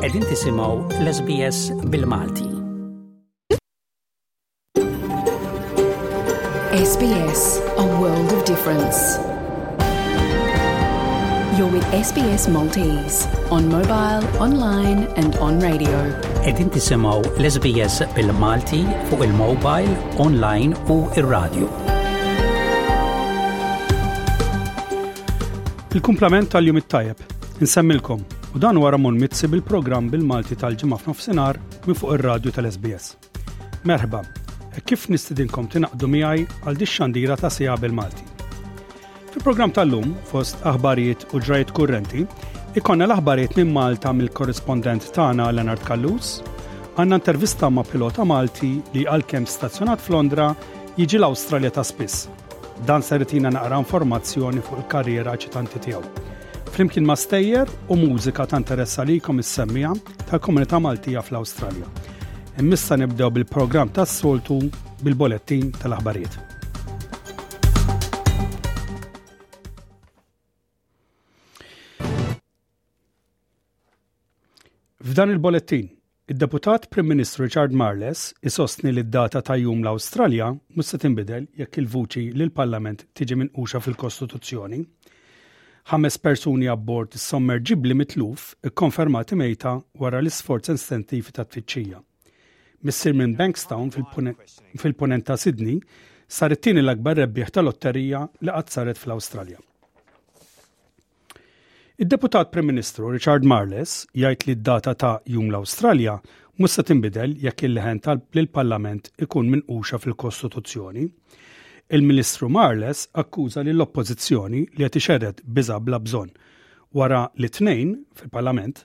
Qegħdin tisimgħu l-SBS bil-Malti. SBS, a world of difference. You're with SBS Maltese on mobile, online and on radio. Edin tisimaw l-SBS bil-Malti fuq il-mobile, online u il-radio. Il-kumplament tal-jum it-tajjeb. Insemmilkom, u dan huwa Ramon Mizzi bil-programm bil-Malti tal-ġimgħa f'nofsinhar minn fuq ir-radju tal-SBS. Merħba, e kif nistidinkom tinaqdu miegħi għal dix-xandira ta' sija bil-Malti. Fil-programm tal-lum, fost aħbarijiet u ġrajiet kurrenti, ikonna l-aħbarijiet minn Malta mill-korrispondent tagħna Leonard Kallus, għandna intervista ma' pilota Malti li għalkemm stazzjonat f'Londra jiġi l-Awstralja ta' spiss. Dan ser itina naqra informazzjoni fuq il-karriera ċitanti tiegħu. Flimkien ma' stejjer u mużika ta' interessa likom is-semmija tal-komunità Maltija fl-Awstralja. Immissa nibdew bil-programm tas-soltu bil-bolettin tal-aħbarijiet. F'dan il-bolettin, id-Deputat Prim Ministru Richard Marles isostni li d-data ta' jum l-Awstralja mhux se tinbidel jekk il-vuċi li l-Parlament tiġi minquxa fil-Kostituzzjoni. Ħames persuni abbord is-sommerġibli mitluf ikkonfermati mejta wara l-isforz estensivi ta' tfittxija. Missier minn Bankstown fil-punent ta' Sydney, sar it-tieni l-akbar rebbieħ ta' lotterija li qatt saret fl-Awstralja. Id-Deputat Prim Ministru Richard Marles jgħid li d-data ta' Jum l-Awstralja mhux se tinbidel jekk il-leħen tal-Parlament ikun minquxa fil-Kostituzzjoni. Il-Ministru Marles akkuża li l-Oppożizzjoni li qed ixerred biża' bla bżonn wara li tnejn fil-Parlament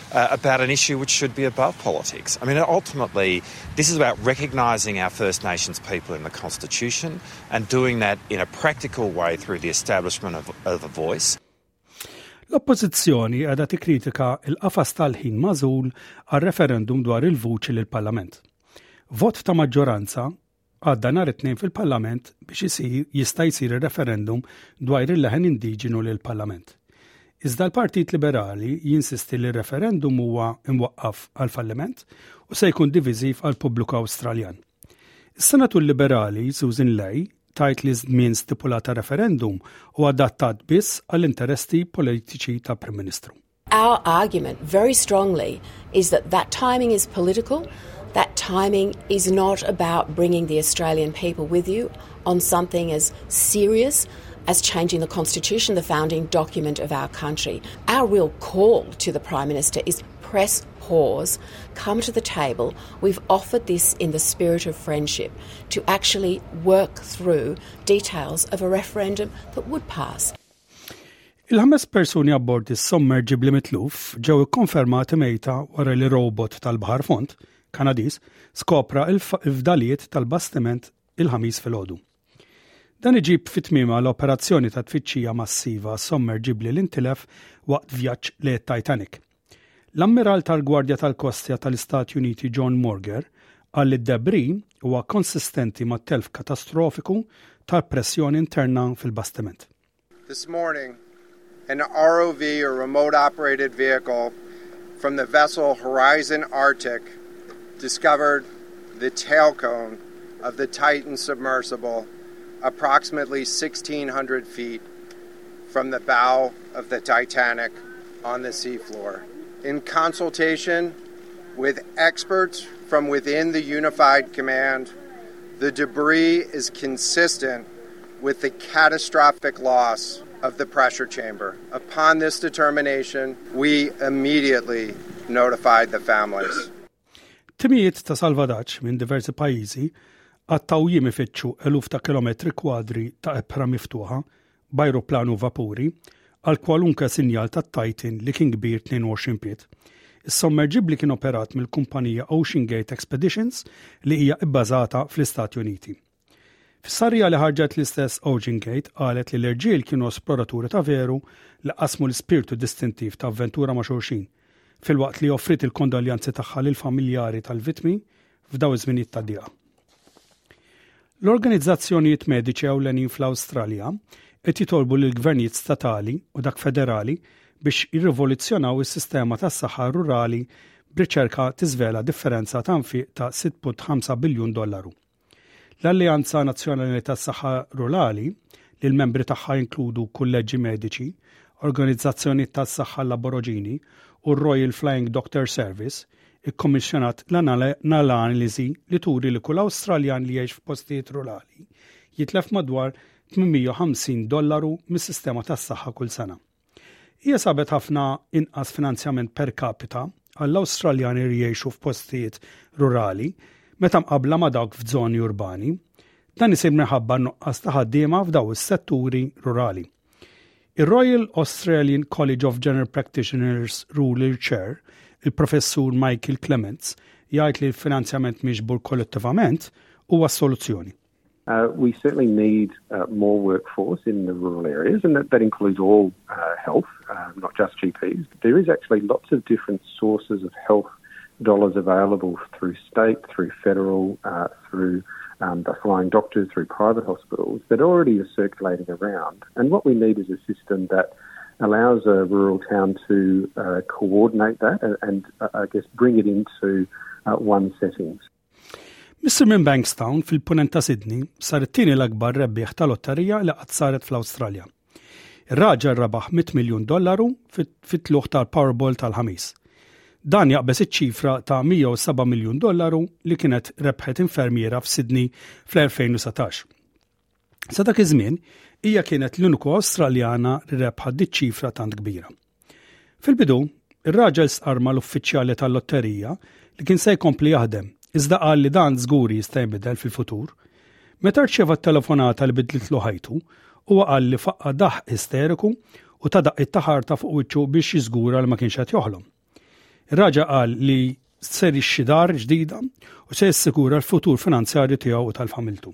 about an issue which should be above politics. I mean, ultimately, this is about recognising our First Nations people in the Constitution and doing that in a practical way through the establishment of, of a voice. L-oppożizzjoni qiegħda tikkritika il-qafas tal-ħin mażul għal referendum dwar il-vuċi lill-Parlament. Vot ta' maġġoranza għadda nhar it-Tnejn fil-Parlament biex isir jista' jsir ir-referendum dwar il-leħen indiġenu li l-Parlament. Iżda l-Partit Liberali jinsisti li r-referendum huwa imwaqqaf għal falliment u se jkun diviżiv għal pubbliku Awstraljan. Is-Senatur Liberali Susan Lay tajt li żmien stipulata referendum u adattat biss għall-interesti politiċi ta' Prim Ministru. Our argument very strongly is that that timing is political That timing is not about bringing the Australian people with you on something as serious as changing the constitution, the founding document of our country. Our real call to the Prime Minister is press pause, come to the table. We've offered this in the spirit of friendship to actually work through details of a referendum that would pass. Il-ħames persuni abbord is-sommerġibli mitluf ġew ikkonfermati mejta wara li robot tal-Baħar Fond, Kanadiż, skopra l-fdalijiet tal-bastiment il-Ħamis filgħodu. Dan iġib fit tmima l-operazzjoni ta' tfittxija massiva sommerġibli li ntilef waqt vjaġġ li Titanic. L-Ammiral tal-Gwardja tal-Kostja tal-Istati Uniti John Morger qal li d-debris huwa konsistenti ma' telf katastrofiku tal-pressjoni interna fil-bastiment. This morning, an ROV or remote operated vehicle from the vessel Horizon Arctic discovered the tail cone of the Titan submersible approximately 1,600 feet from the bow of the Titanic, on the sea floor in consultation with experts from within the unified command, the debris is consistent with the catastrophic loss of the pressure chamber. Upon this determination, we immediately notified the families. Timijiet ta' salvadaġġ minn diversi pajjiżi għattaw jiem ifittxu eluf ta' kilometri kwadri ta' ebħra miftuħa b'ajruplan u vapuri, għal kwalunke sinjal tat-Titan li kien kbir 22 pied. Is-sommerġibbli kien operat mill-kumpanija Ocean Gate Expeditions li hija ibbażata fl-Istati Uniti. Fis-sarrija li ħarġet l-istess Ocean Gate qalet li l-irġiel kienu esploraturi ta' veru li qasmu l-ispirtu distintiv ta' avventura ma' xulxin, filwaqt li offriet il-kondoljanzi tagħha lill-familjari tal-vittmi f'dawn iż-żminijiet ta' diqa. L-organizzazzjonijiet mediċi ewlenin fl-Awstralja qed jitolbu lill-gvernijiet statali u dak federali biex jirrivoluzzjonaw is-sistema tas-saħħa rurali b'riċerka tiżvela differenza ta' nfiq ta' 6.5 biljun dollaru. L-Alleanza Nazzjonali tas-Saħħa Rurali, li l-membri tagħha jinkludu kulleġġi mediċi, organizzazzjonijiet tas-saħħa l-Aboroġini u r-Royal Flying Doctor Service, ikkommissjonat l-analiżi li turi li kull Awstraljan li jgħix f'postijiet rurali jitlef madwar 850 dollaru mis-sistema tas-saħħa kull sena. Hija sabet ħafna inqas finanzjament per capita għall-Awstraljani li jgħixu f'postijiet rurali meta mqabbla ma' dawk f'żoni urbani. Dan isir minħabba nuqqas ta' ħaddiema f'daw is-setturi rurali. royal Australian College of General Practitioners Rural Chair, il-professur Michael Clements, jgħid li l-finanzjament miġbur kollettivament huwa soluzzjoni. Uh, we certainly need uh, more workforce in the rural areas, and that, that includes all uh, health, uh, not just GPs. there is actually lots of different sources of health dollars available through state, through federal, uh, through um, the flying doctors, through private hospitals that already are circulating around. And what we need is a system that allows a rural town to uh, coordinate that and, and uh, I guess, bring it into uh, one setting. Mr. Min Bankstown fil-punent ta' Sydney sar it-tieni l-akbar rebbieħ tal-lotterija li qatt saret fl-Awstralja Ir-raġel rebaħ 100 miljun dollaru fit-tlugħ tal-Powerball tal-Ħamis. Dan jaqbeż iċ-ċifra ta' 107 miljun dollaru li kienet rebħet infermiera f'Sydney fl-2019. Sa dak iż-żmien, hija kienet l-uniku Awstraljana li rebħa diċ-ċifra tant kbira. Fil-bidu, ir-raġel stqarr mal-uffiċjali tal-lotterija li kien se jkompli jaħdem, iżda qal li dan żgur jista' jinbidel fil-futur. Meta rċeva t-telefonata li bidlitlu ħajtu, huwa qal li faqqa daħ isteriku u ta' daqqiet ta' ħarta fuq wiċċu biex jiżgura li ma kienx qed joħlom. Ir-raġa qal li ser ixxi dar ġdida u se jissigura l-futur finanzjarju tiegħu u tal-familtu.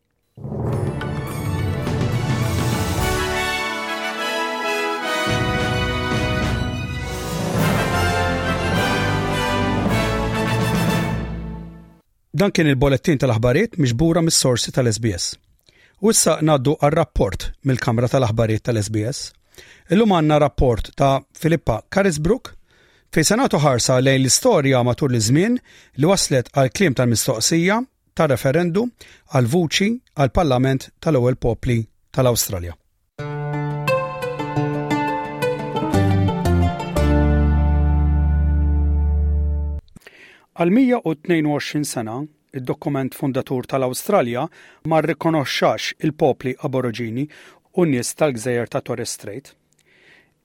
Dan kien il-bolettin tal-aħbarijiet miġbura mis-sorsi tal-SBS. U issa naddu għal rapport mill-Kamra tal-Aħbarijiet tal-SBS. Illum għandna rapport ta' Filippa Karisbrook fejn se nagħtu ħarsa lejn l-istorja matul iż-żmien li waslet għal kliem tal-mistoqsija ta' referendum għal vuċi għal Parlament tal-Ewwel Popli tal-Awstralja. Għal 122 sena, id-dokument fundatur tal-Awstralja ma rrikonoxxax il-popli aboriġini u nies tal-gżejjer ta' Torres Strait.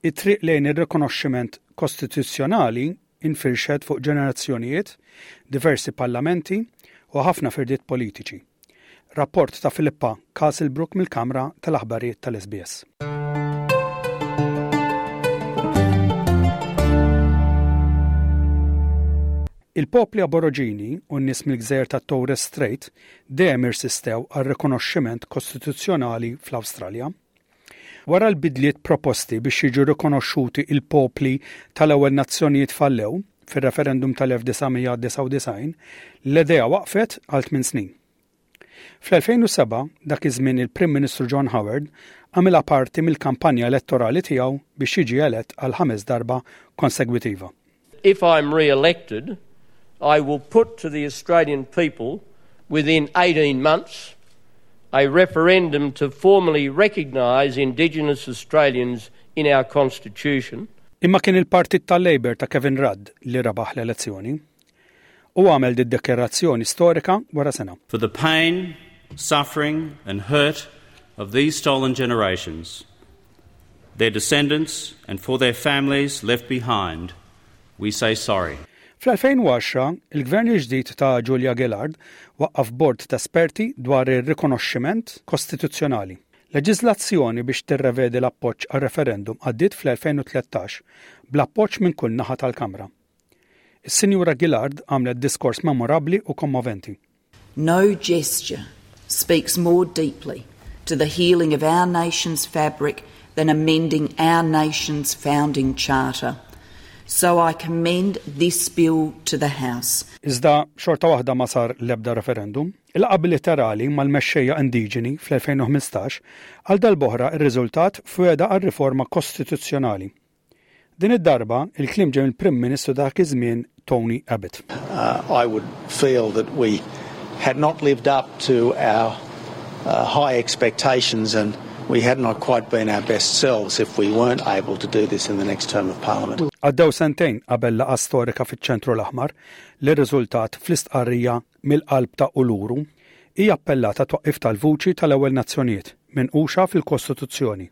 It-triq lejn ir-rikonoxximent kostituzzjonali infirxet fuq ġenerazzjonijiet, diversi parlamenti u ħafna firdiet politiċi. Rapport ta' Philippa Castlebrook mill-Kamra tal-Aħbarijiet tal-SBS. Il-popli Aboroġini u n-nies mill-gżejjer ta' Torres Strait dejjem irsistew għal rikonoxximent kostituzzjonali fl-Awstralja. Wara l-bidliet proposti biex jiġu rikonoxxuti il-popli tal-ewwel nazzjonijiet fallew fir-referendum tal-1999, l-idea waqfet għal tmien snin. Fl-2007, dak iż-żmien il-Prim Ministru John Howard għamilha parti mill-kampanja elettorali tiegħu biex jiġi elett għal ħames darba konsegwitiva. If I'm re-elected, I will put to the Australian people within 18 months a referendum to formally recognise indigenous Australians in our constitution. Imma kien il-Partit tal-Labour ta' Kevin Rudd li rebaħ l-elezzjoni. Hu għamel did-dekerazzjoni storika wara sena. For the pain, suffering and hurt of these stolen generations, their descendants and for their families left behind, we say sorry. Fl-2010, il-Gvern il-ġdid ta' Julia Gillard waqqaf bord ta' esperti dwar ir-rikonoxximent kostituzzjonali. Leġiżlazzjoni biex tirrevedi l-appoġġ għal referendum għaddiet fl-2013 bl-appoġġ minn kull naħa tal-Kamra. Is-Sinjura Gillard għamlet diskors memorabbli u kommoventi. No gesture speaks more deeply to the healing of our nation's fabric than amending our nation's founding charter. So I commend this bill to the House. Iżda xorta waħda ma sar l-ebda referendum. Il-laqgħa bilaterali mal-mexxejja indiġeni fl-2015 għal darb'oħra rriżultat f'wegħda għal riforma kostituzzjonali. Din id-darba, il-kliem ġej mill-Prim Ministru ta' dak iż-żmien Tony Abbott. I would feel that we had not lived up to our high expectations and we had not quite been our best selves if we weren't able to do this in the next term of Parliament. Għaddew sentejn qabel laqgħa storika fiċ-Ċentru l-Aħmar li rriżultat fl-istqarrija mill-qalb ta' Uluru. Hi appellat għat-twaqqif tal-vuċi tal-ewwel nazzjonijiet, minquxa fil-Kostituzzjoni.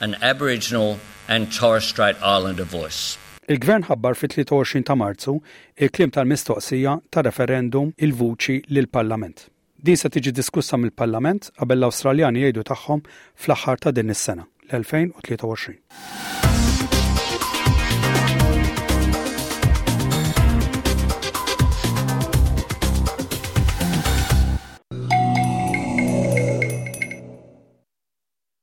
an Aboriginal and Torres Strait Islander voice. Il-Gvern ħabbar fit-23 ta' Marzu il-kliem tal-mistoqsija ta' referendum il-vuċi lill-Parlament. Din se tiġi diskussa mill-Parlament qabel l-Awstraljani jgħidu tagħhom fl-aħħar ta' din is-sena, l-2023.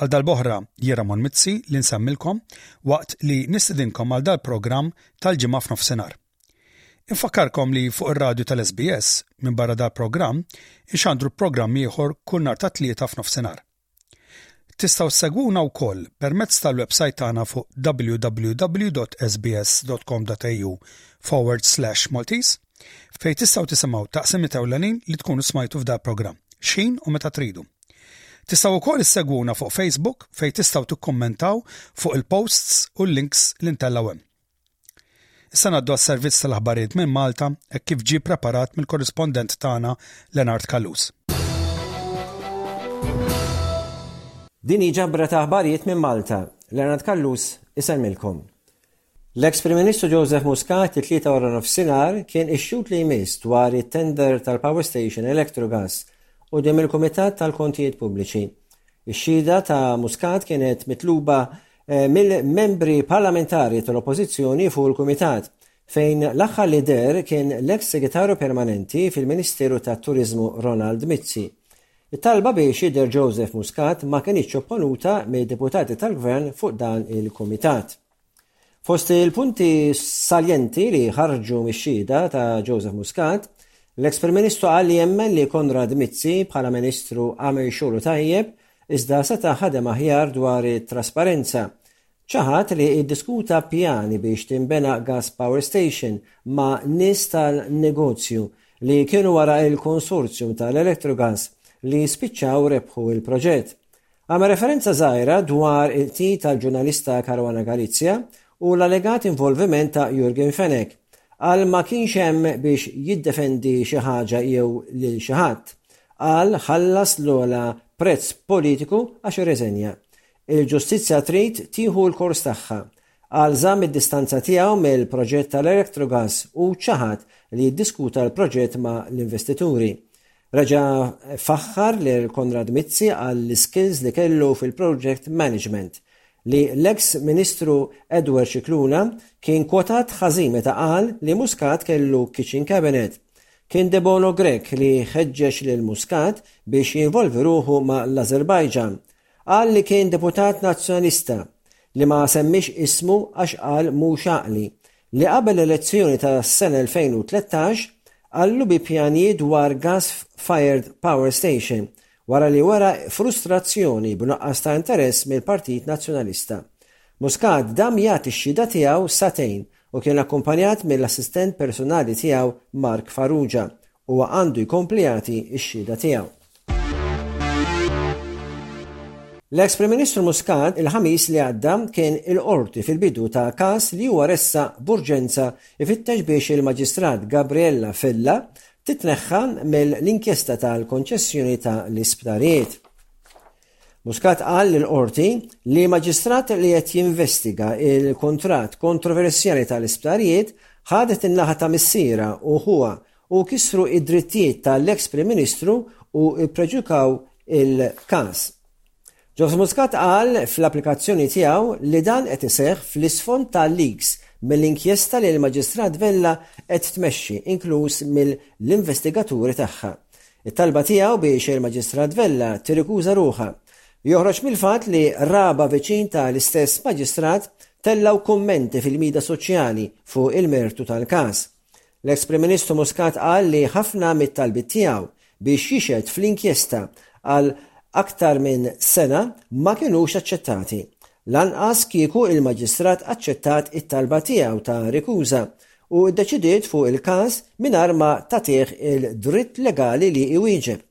Għal darb'oħra Jiramon Mizzi li nsemmilkom waqt li nistidinkom għal dal-programm tal-ġimgħa f'nofsinhar. Infakkarkom li fuq ir-radju tal-SBS minn barra dal-programm inxandru programm ieħor kull nhar ta' tlieta f'nofsinhar. Tistgħu segwuna wkoll permezz tal-websajt tagħna fuq www.sbs.com.au forward slash Maltese fejn tistgħu tisimgħu taqsimiet ewlenin li tkunu smajtu f'dal programm x'ħin u meta tridu. Tistgħu wkoll issegwuna fuq Facebook fejn tistgħu tikkummentaw fuq il-posts u l-links li ntellgħu hemm. Issa ngħaddu għas-servizz tal-aħbarijiet minn Malta hekk kif ġie ppreparat mill-korrispondent tagħna Lenard Callus. Din hi ġabra ta' aħbarijiet minn Malta. Lenard Callus isellmilkom. L-eks Prim Ministru Joseph Muscat it-Tlieta waranofsinhar kien ix-xhud li jmiss dwar it-tender tal-power station Electrogas quddiem il-Kumitat tal-Kontijiet Pubbliċi. Ix-xhieda ta' Muscat kienet mitluba mill-membri parlamentari tal-Oppożizzjoni fuq il-Kumitat, fejn l-aħħar li deher kien l-eks Segretarju Permanenti fil-Ministeru tat-Turiżmu Ronald Mizzi. It-talba biex jidher Joseph Muscat ma kinitx opponuta mid-Deputati tal-Gvern fuq dan il-Kumitat. Fost il-punti saljenti li ħarġu mix-xhieda ta' Joseph Muscat, l-eks Prim Ministru qal li jemmen li Konrad Mizzi bħala Ministru għamel xogħlu tajjeb iżda seta' ħadem aħjar dwar it-trasparenza. Ċaħad li iddiskuta pjani biex tinbena gas power station ma' nies tal-negozju li kienu wara il-konsorzjum tal-Electrogas li spiċċaw rebħu il-proġett. Għamel referenza żgħira dwar il-qtil tal-ġurnalista Caruana Galizia u l-allegat involviment ta' Yorgen Fenech. Qal ma kienx hemm biex jiddefendi xi ħaġa jew lil xi ħadd. Qal ħallas l-ogħla prezz politiku għax irreżenja. Il-ġustizzja trid tieħu l-kors tagħha. Qal żamm id-distanza tiegħu mill-proġett tal-Electrogas u ċaħad li jiddiskuta l-proġett ma' l-investituri. Reġa' faħħar lil Konrad Mizzi għall-iskills li kellu fil-project management, li l-eks Ministru Edward Scicluna kien kwotat ħażin meta qal li Muscat kellu kitchen cabinet. Kien Debono Grech li ħeġġeġ lil Muscat biex jinvolvi ruħu ma' l-Ażerbajġan Qal li kien deputat Nazzjonalista, li ma semmiex ismu għax qal mhux għaqli, li qabel l-elezzjoni tas-sena 2013 qallu bi pjanijiet dwar gas fired power station wara li wera frustrazzjoni b'nuqqas ta' interess mill-Partit Nazzjonalista. Muscat dam jagħti x-xhieda tiegħu sagħtejn u kien akkumpanjat mill-assistent personali tiegħu Mark Farrugia. Huwa għandu jkompli jagħti x-xhieda tiegħu. L-eks Prim Ministru Muscat il-Ħamis li għadda kien il-qorti fil-bidu ta' każ li huwa ressa b'urġenza ifittex biex il-Maġistrat Gabriella Fella titneħħa mill-inkjesta tal-konċessjoni ta' l-isptarijiet. Muscat qal l qorti li maġistrat li qed jinvestiga il-kontrat kontroversjali tal-isptarijiet ħadet in-naħa ta' missira u huwa u kisru id-drittijiet ta' l-eks Prim Ministru u ppreġukaw il-każ. George Muscat qal fl-applikazzjoni tiegħu li dan qed iseħħ fl-isfond ta' leaks mill-inkjesta li l-Maġistrat Vella qed tmexxi inkluż mill-investigaturi tagħha. It-talba tiegħu biex il-Maġistrat Vella tirrikuża ruħha joħroġ mill-fatt li raba' viċin ta' l-istess Maġistrat tellgħu kummenti fil-mida soċjali fuq il-mertu tal-każ. L-eks Prim Ministru Muscat qal li ħafna mit-talbiet tiegħu biex jixhed fl-inkjesta għal aktar minn sena ma kinux aċċettati. Lanqas kieku il-Maġistrat aċċettat it-talba tiegħu ta' rikuża u ddeċidiet fuq il-każ mingħajr ma tagħtih il-dritt legali li iwieġeb.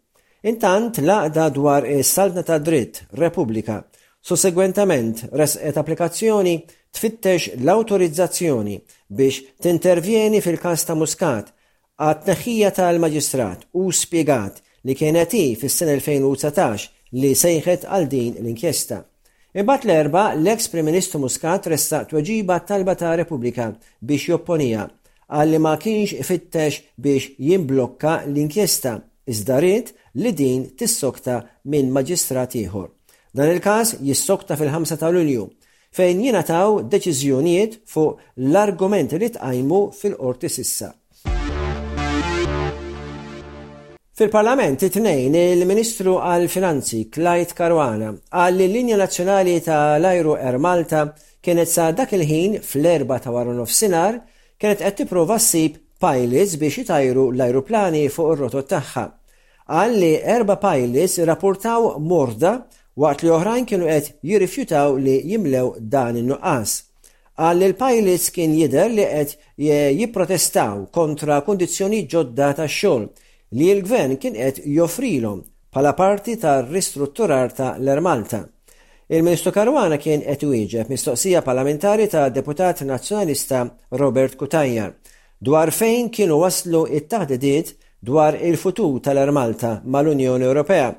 Intant, l-Għaqda dwar is-Saltna tad-Dritt, Repubblika, sussegwentament ressqet applikazzjoni tfittex l-awtorizzazzjoni biex tintervjeni fil-każ ta' Muscat għat-tneħħija tal-Maġistrat u spjegat li kienet hi fis-sena 2019 li sejħet għal din l-inkjesta. Imbagħad l-Erbgħa, l-eks Prim Ministru Muscat ressaq tweġiba għat-talba ta' Repubblika biex jopponiha. Qal li ma kienx ifittex biex jimblokka l-inkjesta, iżda ried li din tissokta minn maġistrat ieħor. Dan il-każ jissokta fil-5 ta' Lulju, fejn jingħataw deċiżjonijiet fuq l-argumenti li tqajmu fil-Qorti s'issa. Fil-Parlament it-tnejn il-Ministru għall-Finanzi Clyde Caruana qal li l-linja nazzjonali tal-ajru Air Malta kienet sa dak il-ħin fl-erba ta' wara nofsinhar kienet qed tipprova ssib pilots biex itajru l-ajruplani fuq ir-rotot tagħha. Qal li erba' pilots rapportaw morda waqt li oħrajn kienu qed jirrifjutaw li jimlew dan in-nuqqas. Qal li l-pajlits kien jidher li qed jipprotestaw kontra kundizzjonijiet ġodda tax-xogħol li l-Gvern kien qed joffrilhom bħala parti tar-ristrutturar ta' l-Air Malta. Il-Ministru Caruana kien qed iwieġeb mistoqsija parlamentari ta' Deputat Nazzjonalista Robert Cutajar dwar fejn kienu waslu t-taħdidiet dwar il-futur ta' l-Air Malta ma' l-Unjoni Ewropea.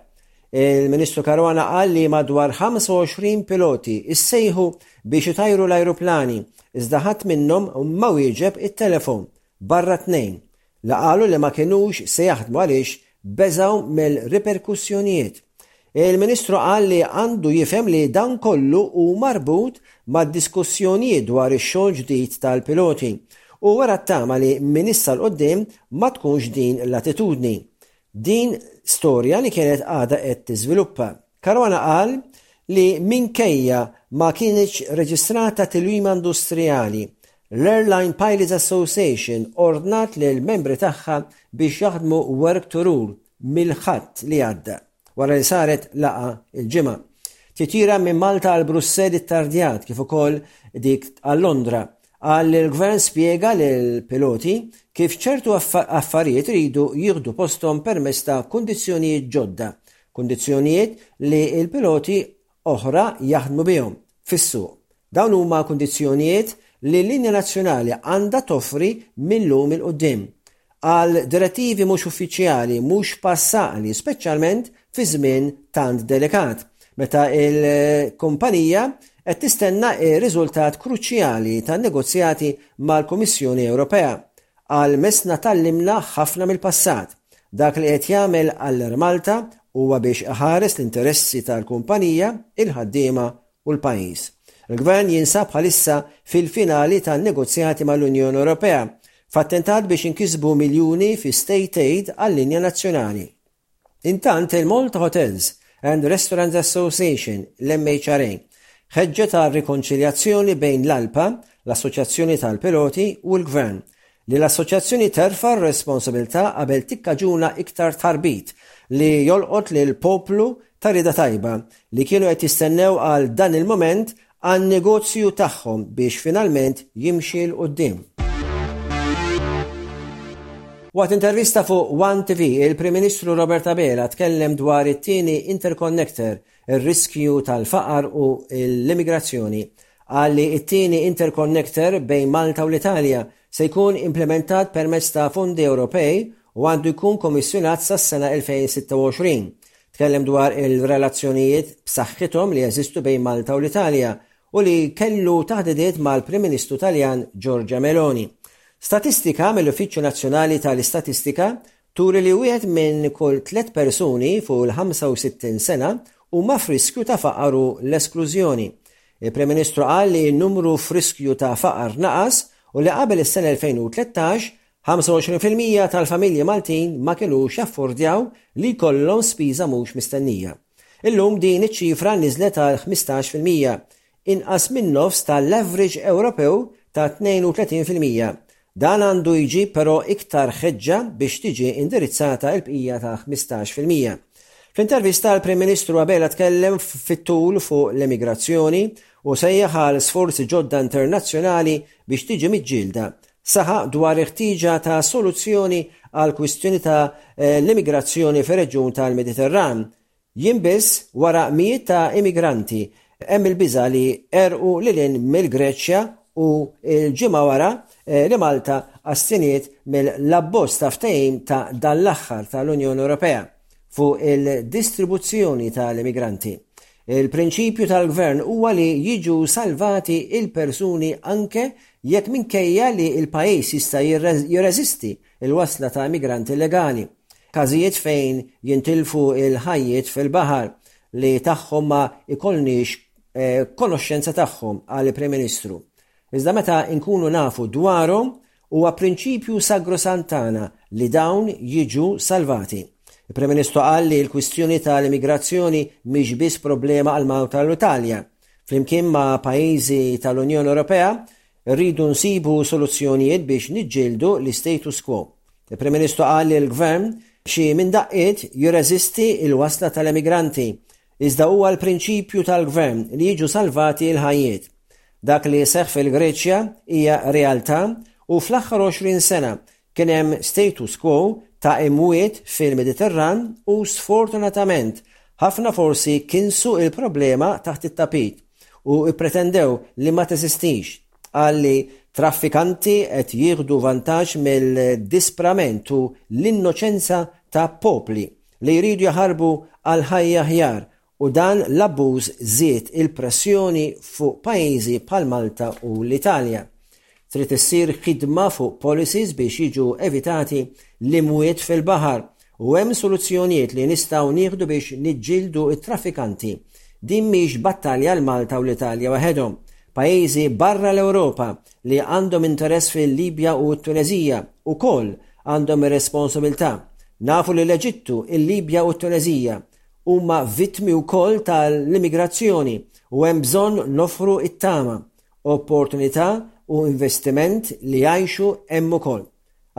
Il-Ministru Caruana qal li madwar 25 piloti issejħu biex itajru l-ajruplani, iżda ħadd minnhom ma wieġeb it-telefon, barra tnejn, li qalu li ma kinux se jaħdmu għaliex beżgħu mill-riperkussjonijiet. Il-Ministru qal li għandu jifhem li dan kollu hu marbut ma' diskussjonijiet dwar ix-xogħol ġdid tal-piloti u wara t-tama li minn issa l-qoddim ma tkunx din l-attitudni. Din storja li kienet għadha qed tiżviluppa. Caruana qal li minkejja ma kinitx reġistrata tilwima industrijali, l-Airline Pilots Association ordnat lill-membri tagħha biex jaħdmu work to rule mill-Ħadd li għadda, wara li saret laqgħa l-Ġimgħa. Titjira minn Malta għal Brussell ittardjat kif ukoll dik għal Londra Qal li l-Gvern spjega lill-piloti kif ċertu affarijiet iridu jieħdu posthom permezz ta' kundizzjonijiet ġodda, kundizzjonijiet li l-piloti oħra jaħdmu bihom fis-suq. Dawn huma kundizzjonijiet li l-linja nazzjonali għandha toffri minn llum 'il quddiem. għal direttivi mhux uffiċjali mhux passaqli, speċjalment fi żmien tant delikat, meta il-kumpanija qed tistenna r-riżultat kruċjali tan-negozjati mal-Kummissjoni Ewropea. Għal mesna tallimna ħafna mill-passat. Dak li qed jagħmel għall Malta huwa biex iħares l-interessi tal-kumpanija, il-ħaddiema u l-pajjiż. Il-Gvern jinsab bħalissa fil-finali tan-negozjati mal-Unjoni Ewropea, f'attentat biex inkisbu miljuni fi State Aid għal-linja nazzjonali. Intant il-Malta Hotels and Restaurants Association, l-MHRA, ħeġġet għal rikonċiljazzjoni bejn l-ALPA, l-Assoċjazzjoni tal-Piloti, u l-Gvern, Li l-assoċjazzjoni terfa' r-responsabilità qabel tikkaġuna iktar tħarbit li jolqot lill-poplu ta' rieda tajba li kienu qed jistennew għal dan il-mument għan-negozju tagħhom biex finalment jimxi 'l quddiem. Waqt intervista fuq one TV, il-Prim Ministru Robert Abela tkellem dwar it-tieni interconnector ir-riskju tal-faqar u l-immigrazzjoni, qal li t-tieni interconnector bejn Malta u l-Italja se jkun implementat permezz ta' fondi Ewropej u għandu jkun kommissjonat sas-sena 2026. Tkellem dwar il-relazzjonijiet b'saħħithom li jeżistu bejn Malta u l-Italja u li kellu taħdidiet mal-Prim Ministru Taljan Giorgia Meloni. Statistika mill-Uffiċċju Nazzjonali tal-Istatistika turi li wieħed minn kull tliet persuni fuq il-65 sena huma f'riskju ta' faqar u l-esklużjoni. Il-Prim Ministru qal li n-numru f'riskju ta' faqar naqas u li qabel is-sena 2013, 25 fil-mija tal-familji Maltin ma kinux jaffordjaw li jkollhom spiża mhux mistennija. Illum din iċ-ċifra niżlet għal 15 fil-mija, inqas min-nofs tal-average Ewropew ta' 32 fil-mija. Dan għandu jġib però iktar ħeġġa biex tiġi indirizzata l-bqija ta' 15 fil-mija. Fl-intervista l-Prim Ministru Abela tkellem fit-tul fuq l-emigrazzjoni u sejjaħ għal sforzi ġodda internazzjonali biex tiġi miġġielda. Saħaq dwar il-ħtieġa ta' soluzzjoni għall-kwistjoni ta' l-emigrazzjoni fir-reġjun tal-Mediterran Jiem biss wara mijiet ta' immigranti, hemm il-biża' li għerqu lil hinn mill-Greċja u l-ġimgħa wara li Malta astjeniet mill-abbozz ta' ftehim ta' dan l-aħħar tal-Unjoni Ewropea fuq il-distribuzzjoni tal-immigranti. Il-prinċipju tal-Gvern huwa li jiġu salvati l-persuni anke jekk minkejja li l-pajjiż jista' jirreżisti il-wasla ta' immigranti illegali, każijiet fejn jintilfu l-ħajjiet fil-baħar li tagħhom ma jkollniex eh, konoxxenza tagħhom għal Prim Ministru. Iżda meta nkunu nafu dwarhom huwa prinċipju sagrosantana li dawn jiġu salvati. Il-Prim Ministru qal li l-kwistjoni tal-immigrazzjoni mhix biss problema għal Malta l-Italja. Flimkien ma' pajjiżi tal-Unjoni Ewropea, Irridu nsibu soluzzjonijiet biex niġġieldu l-istatus quo. Il-Prim Ministru qal li l-Gvern xi minn daqqiet jirreżisti l-wasla tal-emigranti, iżda huwa l-prinċipju tal-Gvern li jiġu salvati l-ħajjiet. Dak li seħħ fil-Greċja hija realtà u fl-aħħar 20 sena Kien hemm status quo ta' imwiet fil-Mediterran u sfortunatament ħafna forsi kinsu l-problema taħt it-tapit u ppretendew li ma teżistix, qal li traffikanti qed jieħdu vantaġġ mill-disprament u l-innoċenza ta' popli li jridu jaħarbu għal ħajja aħjar u dan l-abbuż żied il-pressjoni fuq pajjiżi bħal Malta u l-Italja. Trid issir ħidma fuq policies biex jiġu evitati l-imwiet fil-baħar u hemm soluzzjonijiet li nistgħu nieħdu biex niġġieldu t-traffikanti. Din mhix battalja għal Malta u l-Italja waħedhom. Pajjiżi barra l-Ewropa li għandhom interess fil-Libja u t-Tuneżija wkoll għandhom ir-responsabilità. Nafu li l-Eġittu, il-Libja u t-Tuneżija huma vittmi wkoll tal-immigrazzjoni u hemm bżonn noffru t-tama, opportunità u investiment li jgħixu hemm ukoll.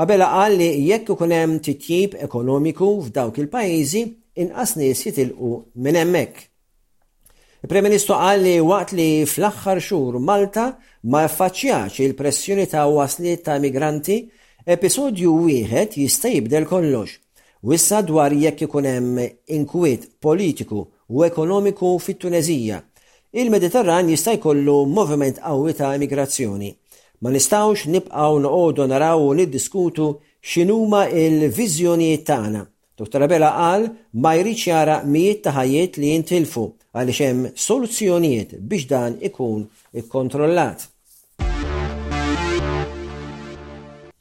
Abela qal li jekk ikun hemm titjib ekonomiku f'dawk il-pajjiżi, inqas nies jitilqu minn hemmhekk. Il-Prim Ministru qal li waqt li fl-aħħar xhur Malta ma ffaċċjatx il-pressjoni ta' wasliet ta' immigranti, episodju wieħed jista' jibdel kollox. U issa dwar jekk ikun hemm inkwiet politiku u ekonomiku fit-Tuneżija. Il-Mediterran jista' jkollu moviment qawwi ta' emigrazzjoni. Ma nistgħux nibqgħu noqogħdu naraw u niddiskutu x'inhuma l-viżjonijiet tagħna. Dottor Abela qal ma jridx jara mijiet ta' ħajjiet li jintilfu għaliex hemm soluzzjonijiet biex dan ikun ikkontrollat.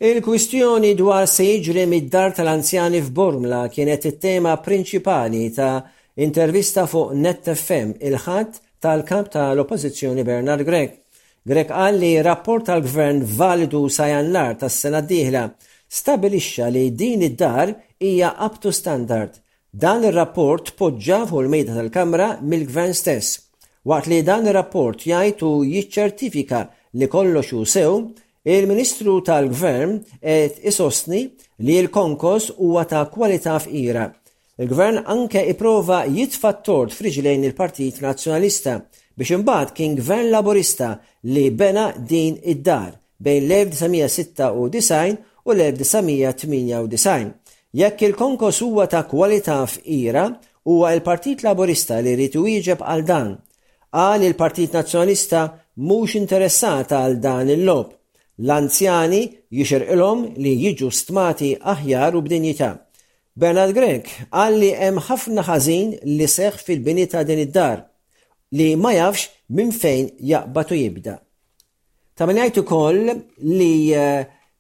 Il-kwistjoni dwar se jiġri mid-Dar tal-Anzjani f'Bormla kienet it-tema prinċipali ta' intervista fuq Net FM il-Ħadd tal-Kap tal-Oppożizzjoni Bernard Grech. Grech qal li rapport tal-Gvern validu sa Jannar tas-sena d-dieħla stabilixxa li din id-dar hija up to standard Dan ir-rapport tpoġġa fuq il-mejda tal-Kamra mill-Gvern stess. Waqt li dan ir-rapport jgħid u jiċċertifika li kollox hu sew, il-Ministru tal-Gvern qed isostni li l-konkos huwa ta' kwalità fqira. Il-Gvern anke ipprova jitfa' t-tort f'riġlejn il-Partit Nazzjonalista biex imbagħad kien Gvern Laburista li bena din id-dar, bejn l-1996 u l-1998. Jekk il-konkos huwa ta' kwalità fqira, huwa l-Partit Laburista li jrid iwieġeb għal dan. Qal il-Partit Nazzjonalista mhux interessat għal dan il-logħob. L-anzjani jixirqilhom li jiġu stmati aħjar u b'dinjità. Bernard Grech qal li hemm ħafna ħażin li seħħ fil-bini ta' din id-dar li ma jafx minn fejn jaqbad u jibda. Ta' min jgħid ukoll li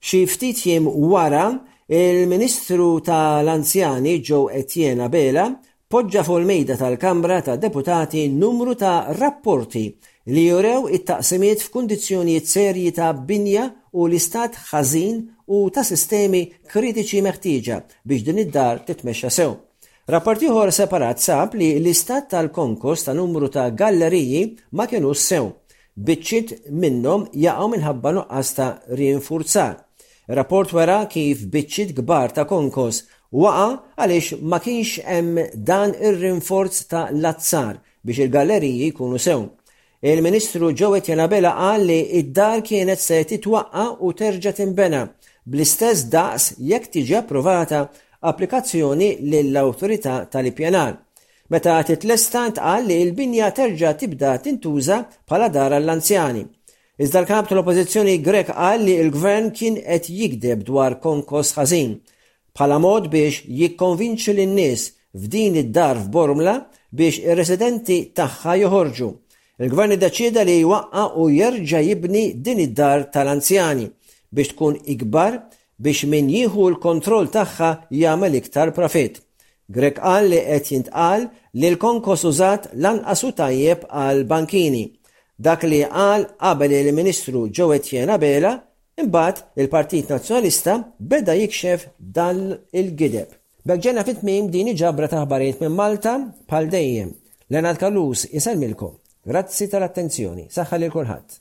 xi ftit jiem wara il-Ministru tal-Anzjani Joe Etienne Abela poġġa fuq il-mejda tal-Kamra tad-Deputati numru ta' rapporti li jurew it-taqsimiet f'kundizzjonijiet serji ta' binja u l-istat ħażin u ta' sistemi kritiċi meħtieġa biex din id-dar titmexxa sew. Rapport ieħor separat sab li l-istat tal-konkos ta' numru ta' galleriji ma kinux sew. Biċċiet minnhom jaqgħu minħabba nuqqas ta' riinfurzar. Ir-rapport wera kif biċċiet kbar ta' konkos waqa' għaliex ma kienx hemm dan ir-rinforz ta' l-azzar biex il-galleriji jkunu sew. Il-Ministru Joe Etienne Abela qal li d-dar kienet se titwaqqa' u terġa' tinbena bl-istess daqs jekk tiġi approvata applikazzjoni lill-Awtorità tal-Ippjanar. Meta titlesta ntqal li l-binja terġa' tibda tintuża bħala dar għall-anzjani. Iżda l-kap tal-Oppożizzjoni Grek qal li l-Gvern kien qed jigdeb dwar konkos ħażin bħala mod biex jikkonvinċi lin-nies f'din id-dar f'Bormla biex ir-residenti tagħha joħorġu. Il-Gvern iddeċieda li jwaqqa' u jerġa' jibni din id-dar tal-anzjani biex tkun ikbar biex min jieħu l-kontroll tagħha jagħmel iktar profit. Grech qal li qed jintqal li l-konkos użat lanqas hu tajjeb għal bankini. Dak li qal qabel il-Ministru Joe Etienne Abela, imbagħad il-Partit Nazzjonalista beda jikxef dan il-gideb. B'hekk ġejna fi tmiem din iġabra ta' aħbarijiet minn Malta, bħal dejjem, Leonard Callus isellmilkom. Grazzi tal-attenzjoni. Saħħa lil kulħadd.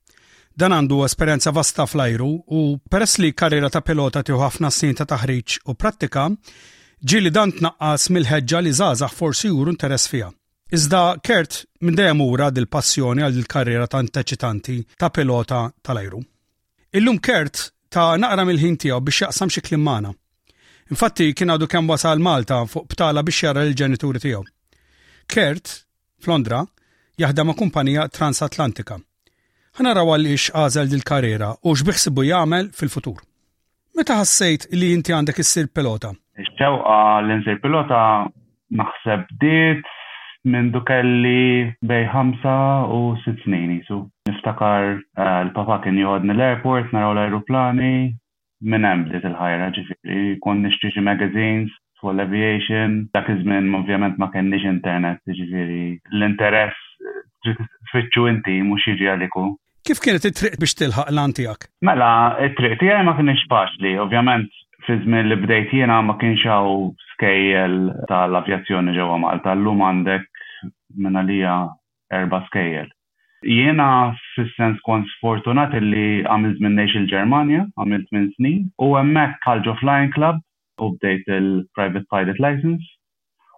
Dan għandu esperjenza vasta fl-ajru u peress li karriera ta' pilota tieħu ħafna snin ta' taħriġ u prattika, ġieli dan tnaqqas mill-ħeġġa li żgħażagħ forsi juru interess fiha. Iżda Kurt minn dejjem ura dil-passjoni għal dil-karriera tant eċitanti ta' pilota tal-ajru. Illum Kurt ta' naqra mill-ħin tiegħu biex jaqsam xi kliem magħna. Infatti kien għadu kemm wasal Malta fuq btala biex jara l-ġenituri tiegħu. Kurt f'Londra, jaħdem ma' kumpanija transatlantika. Ħa naraw għaliex għażel dil-karriera u x'biħsibu jagħmel fil-futur. Meta ħassejt li inti għandek issir pilota? Ix-xewqa li nsir pilota naħseb bdiet minn dukelli bej ħamsa u sitt snin isu. Niftakar l-papa kien joħodni l-airport naraw l-ajruplani, Minn hemm bdiet il-ħajra, ġifieri kont nixtri xi magazines fuq l-aviation. Dak iż-żmien ovvjament ma kenniex internet, jiġifieri l-interess trid tfittxu inti mhux jiġi għalik hu. Kif kienet it-triq biex tilħaq l-għan tiegħek? Mela, it-triq tiegħi ma kinitx faċli. Ovvjament fiż-żmien li bdejt jiena ma kienx hawn skejjel tal-avjazzjoni ġewwa Malta. Llum għandek mingħalija erba' skejjel. Jiena fis-sens kont sfortunat illi għamilt żmien ngħix il-Ġermanja, għamilt tmien snin, u hemmhekk dħalt ġo Flying Club u bdejt il-Private Pilot Licence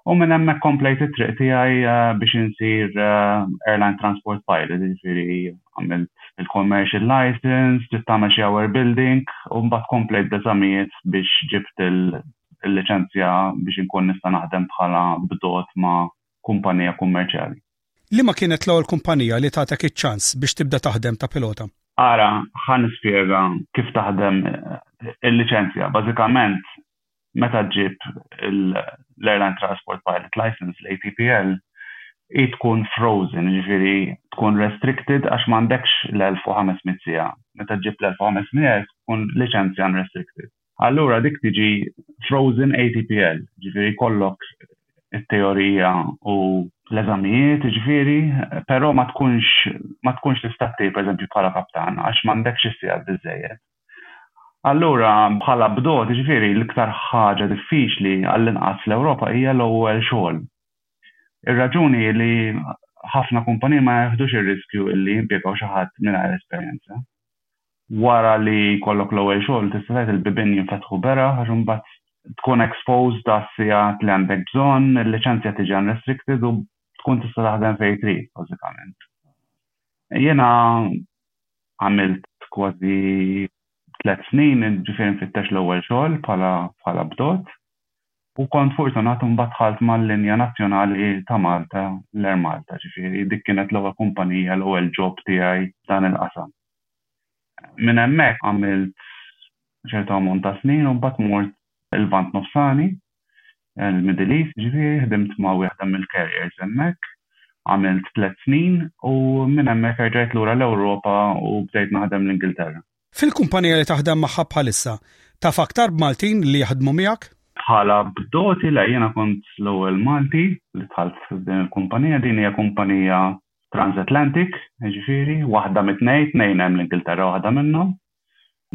u minn hemmhekk komplejt it-triq tiegħi biex insir Airline Transport Pilot, jiġifieri għamilt il-Commercial Licence, bdiet tagħmel xi hour building u mbagħad komplejt bl-eżamijiet biex ġibt il-liċenzja biex inkun nista' naħdem bħala bdot ma' kumpanija kummerċjali. Liema kienet l-ewwel kumpanija li tatek iċ-ċans biex tibda taħdem ta' pilota? Ara, ħa nispjega kif taħdem il-liċenzja. Bażikament, meta ġġib l-Airline Transport Pilot License, l-ATPL, hi tkun frozen, jiġifieri tkun restricted għax m'għandekx l-1500 siegħa. Meta ġġib l-1500 tkun liċenzja unrestricted. allura dik tiġi frozen ATPL, ġifieri jkollok it-teorija u l-eżamijiet, ġifieri, però ma tkunx ma tkunx tista' tir pereżempju bħala kaptan għax m'għandekx is-sigħat biżejjed. Allura bħala bdot, ġifieri l-iktar ħaġa diffiċli għall-inqas fl-Ewropa hija l-ewwel xogħol. Ir-raġuni li ħafna kumpaniji ma jeħdux ir-riskju li jimpjegaw xi ħadd mingħajr esperjenza. wara li jkollok l-ewwel xogħol tista' tgħid il-bibien jinfetħu beraħ għax imbagħad tkun exposed għas-sigħat li għandek bżonn, il-liċenzja tiġi unrestricted u tkun tista' taħdem fejn trid bażikament. Jiena għamilt kważi tliet snin, ġifieri nfittex l-ewwel xogħol bħala bdot. u kont fortunat u mbagħad dħalt mal-linja nazzjonali ta' Malta, l-Air Malta ġifieri, dik kienet l-ewwel kumpanija, l-ewwel job tiegħi f'dan il-qasam. Minn hemmhekk għamilt ċertu ammont ta' snin u mbagħad mort il-Lvant Nofsani, il-Middle East ġifieri, ħdimt ma' wieħda mill-carriers hemmhekk, għamilt tliet snin u minn hemmhekk erġajt lura l-Ewropa u bdejt naħdem l-Ingilterra. Fil-kumpanija li taħdem magħha bħalissa, taf aktar b'Maltin li jaħdmu miegħek? Bħala b'doti, le, jiena kont l-ewwel Malti li dħalt f'din il-kumpanija. Din hija kumpanija transatlantic, jiġifieri, waħda mit-tnejn, tnejn hemm l-Ingilterra waħda minnhom.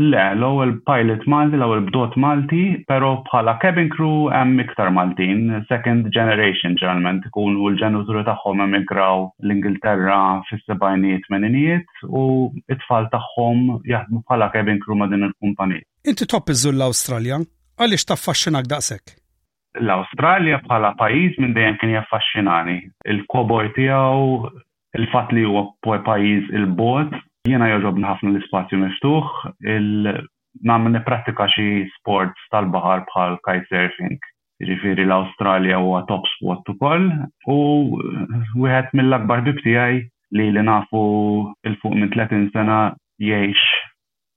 Le, l-ewwel pilot Malti, l-ewwel bdot Malti, però bħala cabin crew hemm iktar Maltin, second generation ġeneralment ikunu l-ġenituri tagħhom emigraw l-Ingilterra fis-sebgħinijiet tmeninijiet. l-iskart u t-tfal tagħhom jaħdmu bħala cabin crew ma' din il-kumpanija. Inti tħobb iżżur l-Awstralja? Għaliex taffaxxinak daqshekk? L-Awstralja bħala pajjiż minn dejjem kien jaffaxxinani. Il-kobor tiegħu, il-fatt li huwa pajjiż 'il bogħod, jiena jogħġobni ħafna l-ispazju miftuħ, il nagħmel nipprattika xi sports tal-baħar bħal kitesurfing. Jiġifieri l-Awstralja huwa top spot ukoll u wieħed mill-akbar ħbieb tiegħi li ili nafu 'l fuq minn 30 sena jgħix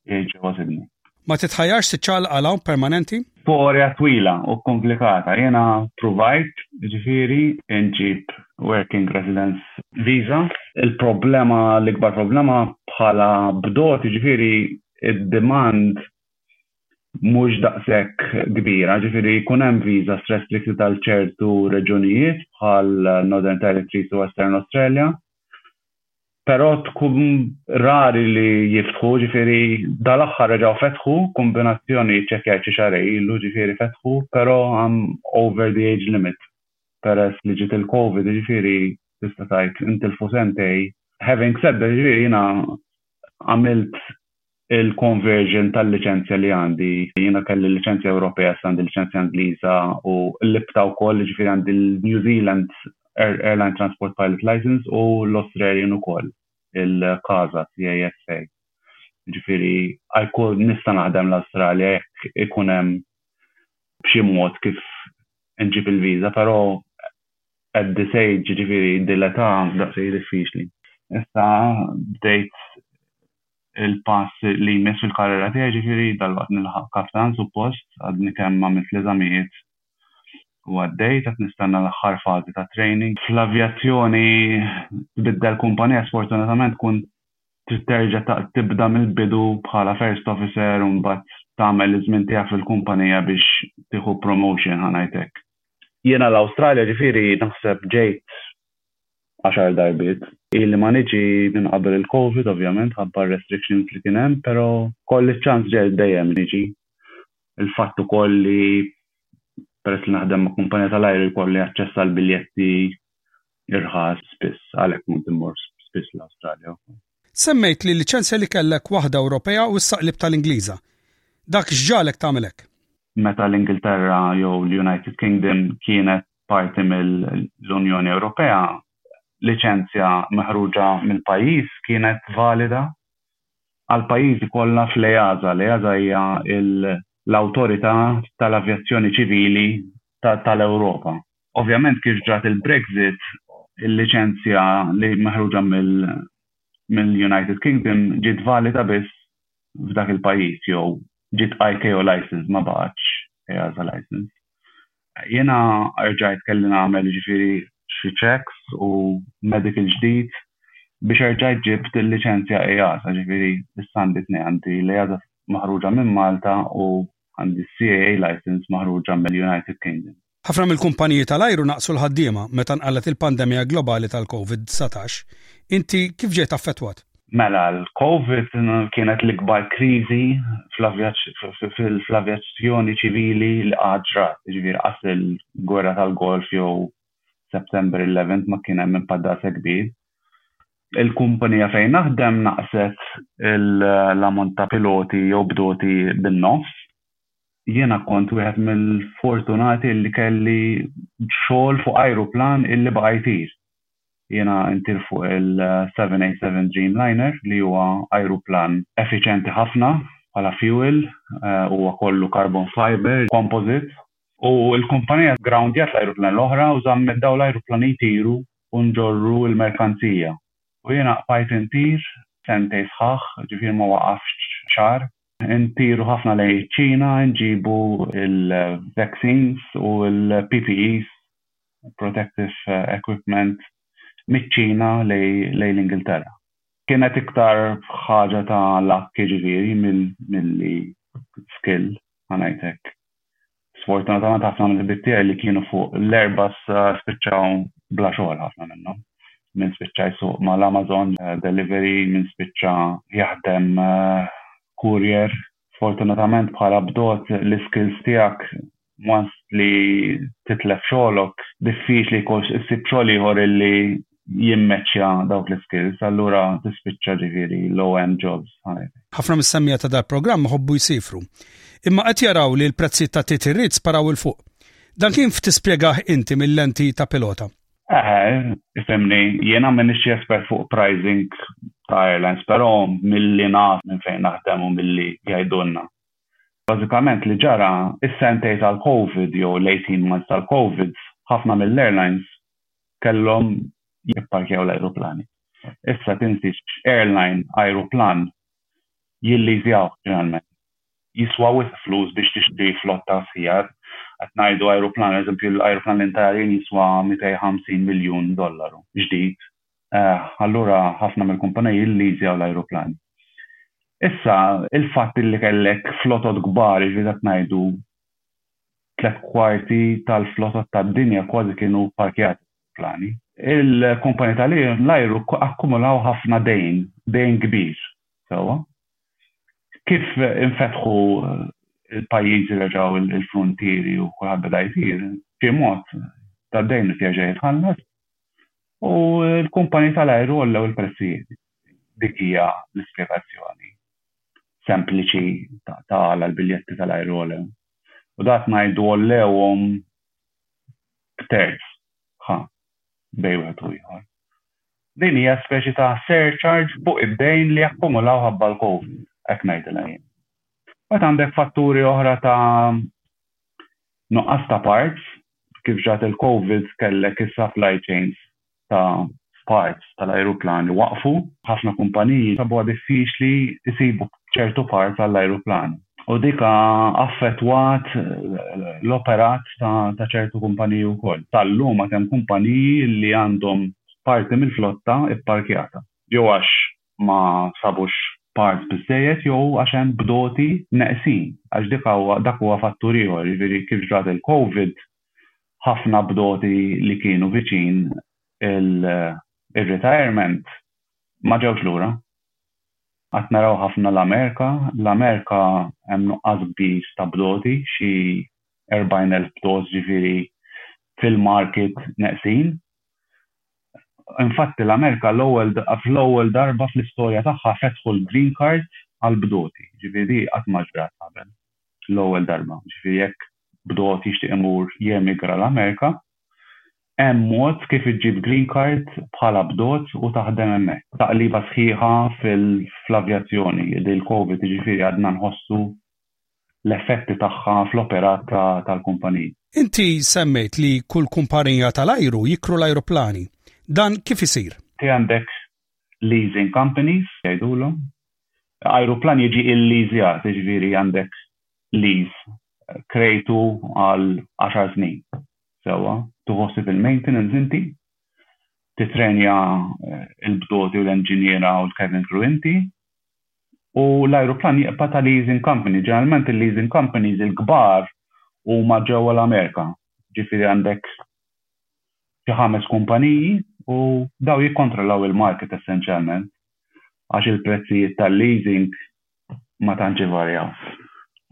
jgħix ġewwa Sydney. Ma titħajjarx tiċċaqlaq għal hawn permanenti? Storja twila u komplikata. Jiena ppruvajt, jiġifieri, inġib working residence visa. Il-problema, l-ikbar problema bħala bdot, jiġifieri d-demand mhux daqshekk kbira, ġifieri jkun hemm visas restricted għal ċertu reġunijiet bħal Northern Territories u Western Australia. Però tkun rari li jiftħu, ġifieri dal-aħħar reġgħu fetħu kombinazzjoni ċċekkjajt xi xarej ilu ġifieri fetħu però għam over the age limit peress li ġiet il-Covid ġifieri tista' tgħid intilfu sentej. Having said that ġifieri jiena għamilt il-conversion tal-liċenzja li għandi. Jiena kelli liċenzja Ewropea, issa għandi liċenzja Ingliża u l-IPTA wkoll, ġifieri għandi l-New Zealand Airline Transport Pilot License u l-Australian ukoll, il-CASA, CASA. Ġifieri għajkun nista' naħdem l-Awstralja jekk ikun hemm b'xi mod kif nġib il-viża, però at this age, ġifieri dil-età daqsxejn diffiċli. Issa bdejt il-pass li jmiss fil-karriera tiegħi, ġifieri dalwaqt nilħaq kaptan suppost, għadni kemm għamilt l-eżamijiet u għaddejt, qed nistenna l-aħħar fażi ta' training. Fl-avjazzjoni tbiddel kumpanija, sfortunatament tkun trid terġa' tibda mill-bidu bħala first officer u mbagħad tagħmel iż-żmien tiegħek fil-kumpanija biex tieħu promotion, ħa ngħid hekk. Jiena l-Awstralja, ġifieri naħseb ġejt għaxar darbiet. Ili ma niġi minn qabel il-Covid ovvjament ħabba r-restrictions li kien hemm pero kolli ċ-ċans ġejt dejjem niġi. Il-fatt ukoll li peress li naħdem ma' kumpanija tal-ajru jkolli aċċess għall-biljetti irħas spiss għalhekk kont immur spiss l-Awstralja wkoll. Semmejt li l-liċenzja li kellek waħda Ewropea u issa qlibt għal Ingliża. Dak x'ġagħlek tagħmel hekk? Meta l-Ingilterra jew l-United Kingdom kienet parti mill-Unjoni Ewropea, liċenzja meħruġa mill-pajjiż kienet valida għall-pajjiżi kollha fl-EASA. L-EASA hija l-awtorità tal-avjazzjoni ċivili tal-Ewropa. Ovvjament kif ġrat il-Brexit, il-liċenzja li meħruġa mill-United Kingdom ġiet valida biss f'dak il-pajjiż jew ġiet ICAO licence ma baqgħetx EASA licence. Jiena erġajt kelli nagħmel jiġifieri xi checks u medical ġdid biex erġajt ġibt il-liċenzja EASA, jiġifieri issa għandi tnejn, għandi l-EASA maħruġa minn Malta u għandi s-CAA licence maħruġa mill-United Kingdom. Ħafna mill-kumpaniji tal-ajru naqsu l-ħaddiema meta nqalgħet il-pandemija globali tal-Covid dsatax. Inti kif ġejt affettwat? Mela, l-Covid kienet l-ikbar kriżi fl-avjazzjoni ċivili li qatt ġrat, jiġifieri qatt il-Gwerra tal-Golf jew September 11 ma kien hemm impatt daqshekk kbir. Il-kumpanija fejn naħdem naqset l-ammont ta' piloti jew bdoti bin-nofs. Jiena kont wieħed mill-fortunati li kelli xogħol fuq ajruplan illi baqa' jtir. Jiena ntir fuq il-787 Dreamliner li huwa ajruplan effiċjenti ħafna bħala fuel, huwa kollu carbon fiber, composite, u l-kumpanija ggroundjat l-ajruplani l-oħra u żammet dawn l-ajruplani jtiru u nġorru l-merkanzija u jiena bqajt intir sentejn sħaħ, ġifieri ma waqaftx xahar. Intiru ħafna lejn iċ-Ċina nġibu l-vaccines u l-PPEs protective equipment miċ-Ċina lejn l-Ingilterra. Kienet iktar ħaġa ta' luck jiġifieri milli skill, ħa ngħid hekk. Sfortunatament ħafna mill-ħbieb tiegħi li kienu fuq l-Airbus spiċċaw bla xogħol ħafna minnhom. Min spiċċa jsuq mal-Amazon delivery, min spiċċa jaħdem courier. Sfortunatament bħala bdot l-iskills tiegħek once li titlef xogħolok, diffiċli jkun issib xogħol ieħor illi jimmeċċja dawk l-iskills, allura tispiċċa ġifieri low-end jobs. Ħafna mis-semmiegħa ta' dal-programm iħobbu jsifru. Imma qed jaraw li l-prezzijiet ta' tiet irrid sparaw 'il fuq. Dan kien f'tispjegah inti mill-lenti ta' pilota? Eħe, ifhimni, jiena m'iniex xi espert fuq pricing ta' airlines, però milli naf minn fejn naħdem u milli jgħidulna. Bażikament li ġara, is-sentejn tal-Covid jew l-eighteen months tal-Covid, ħafna mill-airlines kellhom jipparkjaw l-ajruplani. Issa tinsi x'airline ajruplan jilliżjawh ġeneralment. Jiswa wisq flus biex tixtri flotta aħjar. Qed ngħidu ajruplan, eżempju, ajruplan li ntajjarin jiswa mitej u ħamsin miljun dollaru ġdid. allura ħafna mill-kumpaniji jilliżjaw l-ajruplani. Issa, il-fatt li kellek flotot kbar, jiġri qed ngħidu tliet kwarti tal-flotot tad-dinja kważi kienu parkjati plani. Il-kumpaniji tal-ajru akkumulaw ħafna dejn, dejn kbir, sewwa. Kif infetħu il-pajjiżi reġgħu il-fruntieri u kulħadd beda jsir, b'xi mod tad-dejn li terġa' jitħallas, u l-kumpani tal-ajru għollew il-prezzijiet. Dik hija l-ispjegazzjoni sempliċi ta' għala l-biljetti tal-ajru għolew. U dak ngħidu għollewhom b'terz ħa bej wieħed u ieħor. Din hija speċi ta' surcharge fuq id-dejn li akkumulaw ħabba l-COVID, hekk ngħidilha jien. Meta għandek fatturi oħra ta' nuqqas ta' parts, kif ġat il-Covid kellek is-supply chains ta' parts tal-ajruplani waqfu. Ħafna kumpaniji sabuha diffiċli jsibu ċertu parts għall-ajruplani. U dik affettwat l-operat ta' ċertu kumpaniji wkoll. Sal-lum għad hemm kumpaniji li għandhom parti mill-flotta pparkjata. Jew għax ma sabux parts biżżejjed jew għax hemm bdoti neqsin għax dik hawn dak huwa fattur ieħor, jiġifieri kif ġrat il-Covid ħafna bdoti li kienu viċin ir-retirement ma ġewx lura. Qed naraw ħafna l-Amerika, l-Amerika hemm nuqqas kbir ta' bdoti, xi 40,000 bdot ġifieri fil-market neqsin. Infatti l-Amerika fl-ewwel darba fl-istorja tagħha fetħu l-green card għall-bdoti, jiġifieri di qatt ma ġrat qabel, l-ewwel darba. Jiġifieri jekk bdot jixtieq imur jemigra l-Amerika, hemm mod kif iġġib green card bħala bdot u taħdem hemmhekk. Taqliba sħiħa fl-avjazzjoni, di l-Covid jiġifieri għadna nħossu l-effetti tagħha fl-operat tal-kumpaniji. Inti semmejt li kull kumpanija tal-ajru jikru l-ajruplani. Dan kif isir? Inti għandek leasing companies jgħidulhom. Ajruplan jiġi illiżjat, jiġifieri għandek lease, kreditu għal għaxar snin. Sewwa, tieħu ħsieb il-maintenance inti, tittrenja l-bdoti u l-enġiniera u l-cabin crew inti, u l-ajruplan jibqa' ta' leasing company. Ġeneralment il-leasing companies il-kbar huma ġewwa l-Amerika. Ġifieri għandek xi ħames kumpaniji u daw jikkontrollaw il-market essenzjalment għax il-prezzijiet tal-leasing ma tantx ivarjaw.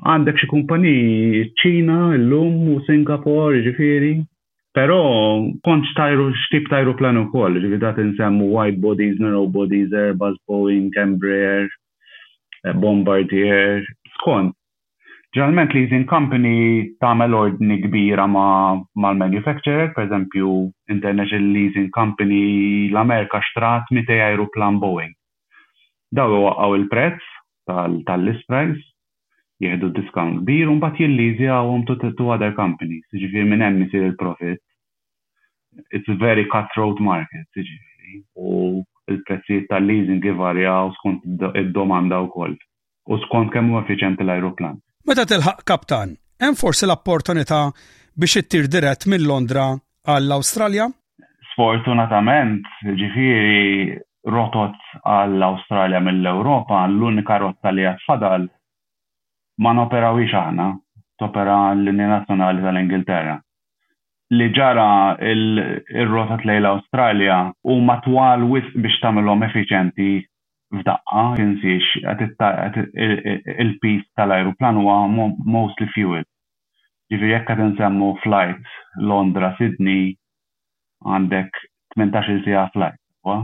Għandek xi kumpaniji ċ-Ċina llum u Singapore jiġifieri Però kontx tajru x'tip ta' ajruplan ukoll, ġifieri dak li nsemmu wide bodies, narrow bodies, Airbus, Boeing, Embraer, Bombardier, skont. Ġeneralment leasing company tagħmel ordni kbira mal-manufacturer, pereżempju International Leasing Company l-Amerika xtrat 200 ajruplan Boeing. Dawn iwaqqgħu l-prezz tal-list price jieħdu discount kbir u mbagħad jilleasewhom to to other companies, jiġifieri minn hemm isir il-profit. It's a very cutthroat market, jiġifieri, u l-prezzijiet tal-leasing ivarjaw skont id-domanda wkoll u skont kemm hu effiċjenti l-ajruplan. Meta tilħaq Kaptan, hemm forsi l-opportunità biex ittir dirett minn Londra għall-Awstralja? Sfortunatament, ġifieri rotot għall-Awstralja mill-Ewropa, l-unika rotta li għad fadal ma noperawhiex aħna, topera l-linja nazzjonali tal-Ingilterra. Li ġara r-rotot lejn l-Awstralja huma twal wisq biex tagħmilhom effiċjenti f'daqqa, tinsiex, il-piż tal-ajruplan huwa mostly fuel. Ġifieri jekk qed insemmu flight Londra, Sydney għandek tmintax-il siegħa flight, sewwa?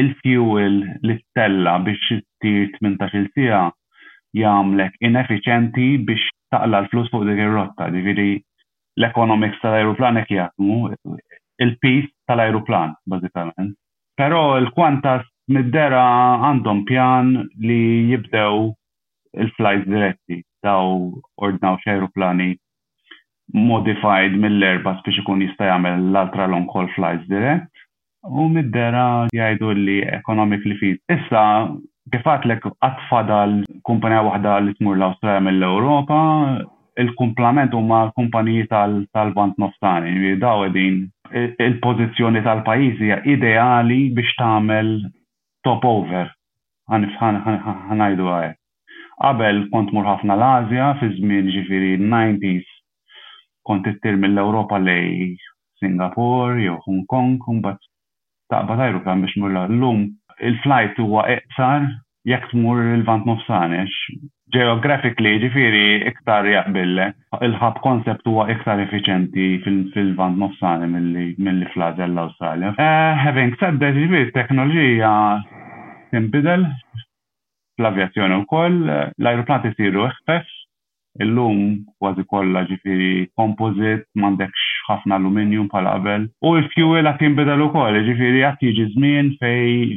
Il-fuel li ttella' biex ittir tmintax-il siegħa jagħmlek ineffiċjenti biex taqla' l-flus fuq dik ir-rotta. Ġifieri l-economics tal-ajruplan hekk jaħdmu, il-piż tal-ajruplan bażikament. Però il-Qantas mid-dehra għandhom pjan li jibdew il-flajts diretti daw ordnaw xi ajruplani modified mill-Airbus biex ikun jista' jagħmel l-ultra long haul flights dirett u mid-dera jgħidu li economic li fees. Issa kif għatlek qatt fadal kumpanija waħda li tmur l-Awstralja mill-Ewropa, il-kumplament huma kumpaniji tal-Vant Nofsani, li daw qegħdin il-pożizzjoni tal-pajjiż hija ideali biex tagħmel top over, ħa ngħidulha hekk. Qabel kont tmur ħafna l-Ażja fi żmien jiġifieri n-nineties kont ittir mill-Ewropa lej Singapore jew Hong Kong u mbagħad taqbad ajruplan biex tmur l-Ażja. Illum il-flajt huwa iqsar jekk tmur il-Lvant Nofsani għax Geographically, jiġifieri iktar jaqbillek. Il-hub concept huwa iktar effiċjenti fil-Lvant Nofsani milli fl-Ażja, l-Awstralja. Having said that, jiġifieri t-teknoloġija tinbidel, fl-avjazzjoni wkoll, l-ajruplani isiru iħfef, illum kważi kollha jiġifieri composite, m'għandekx ħafna aluminium bħal qabel, u l-fuel għad jinbidel ukoll, jiġifieri għad jiġi żmien fejn,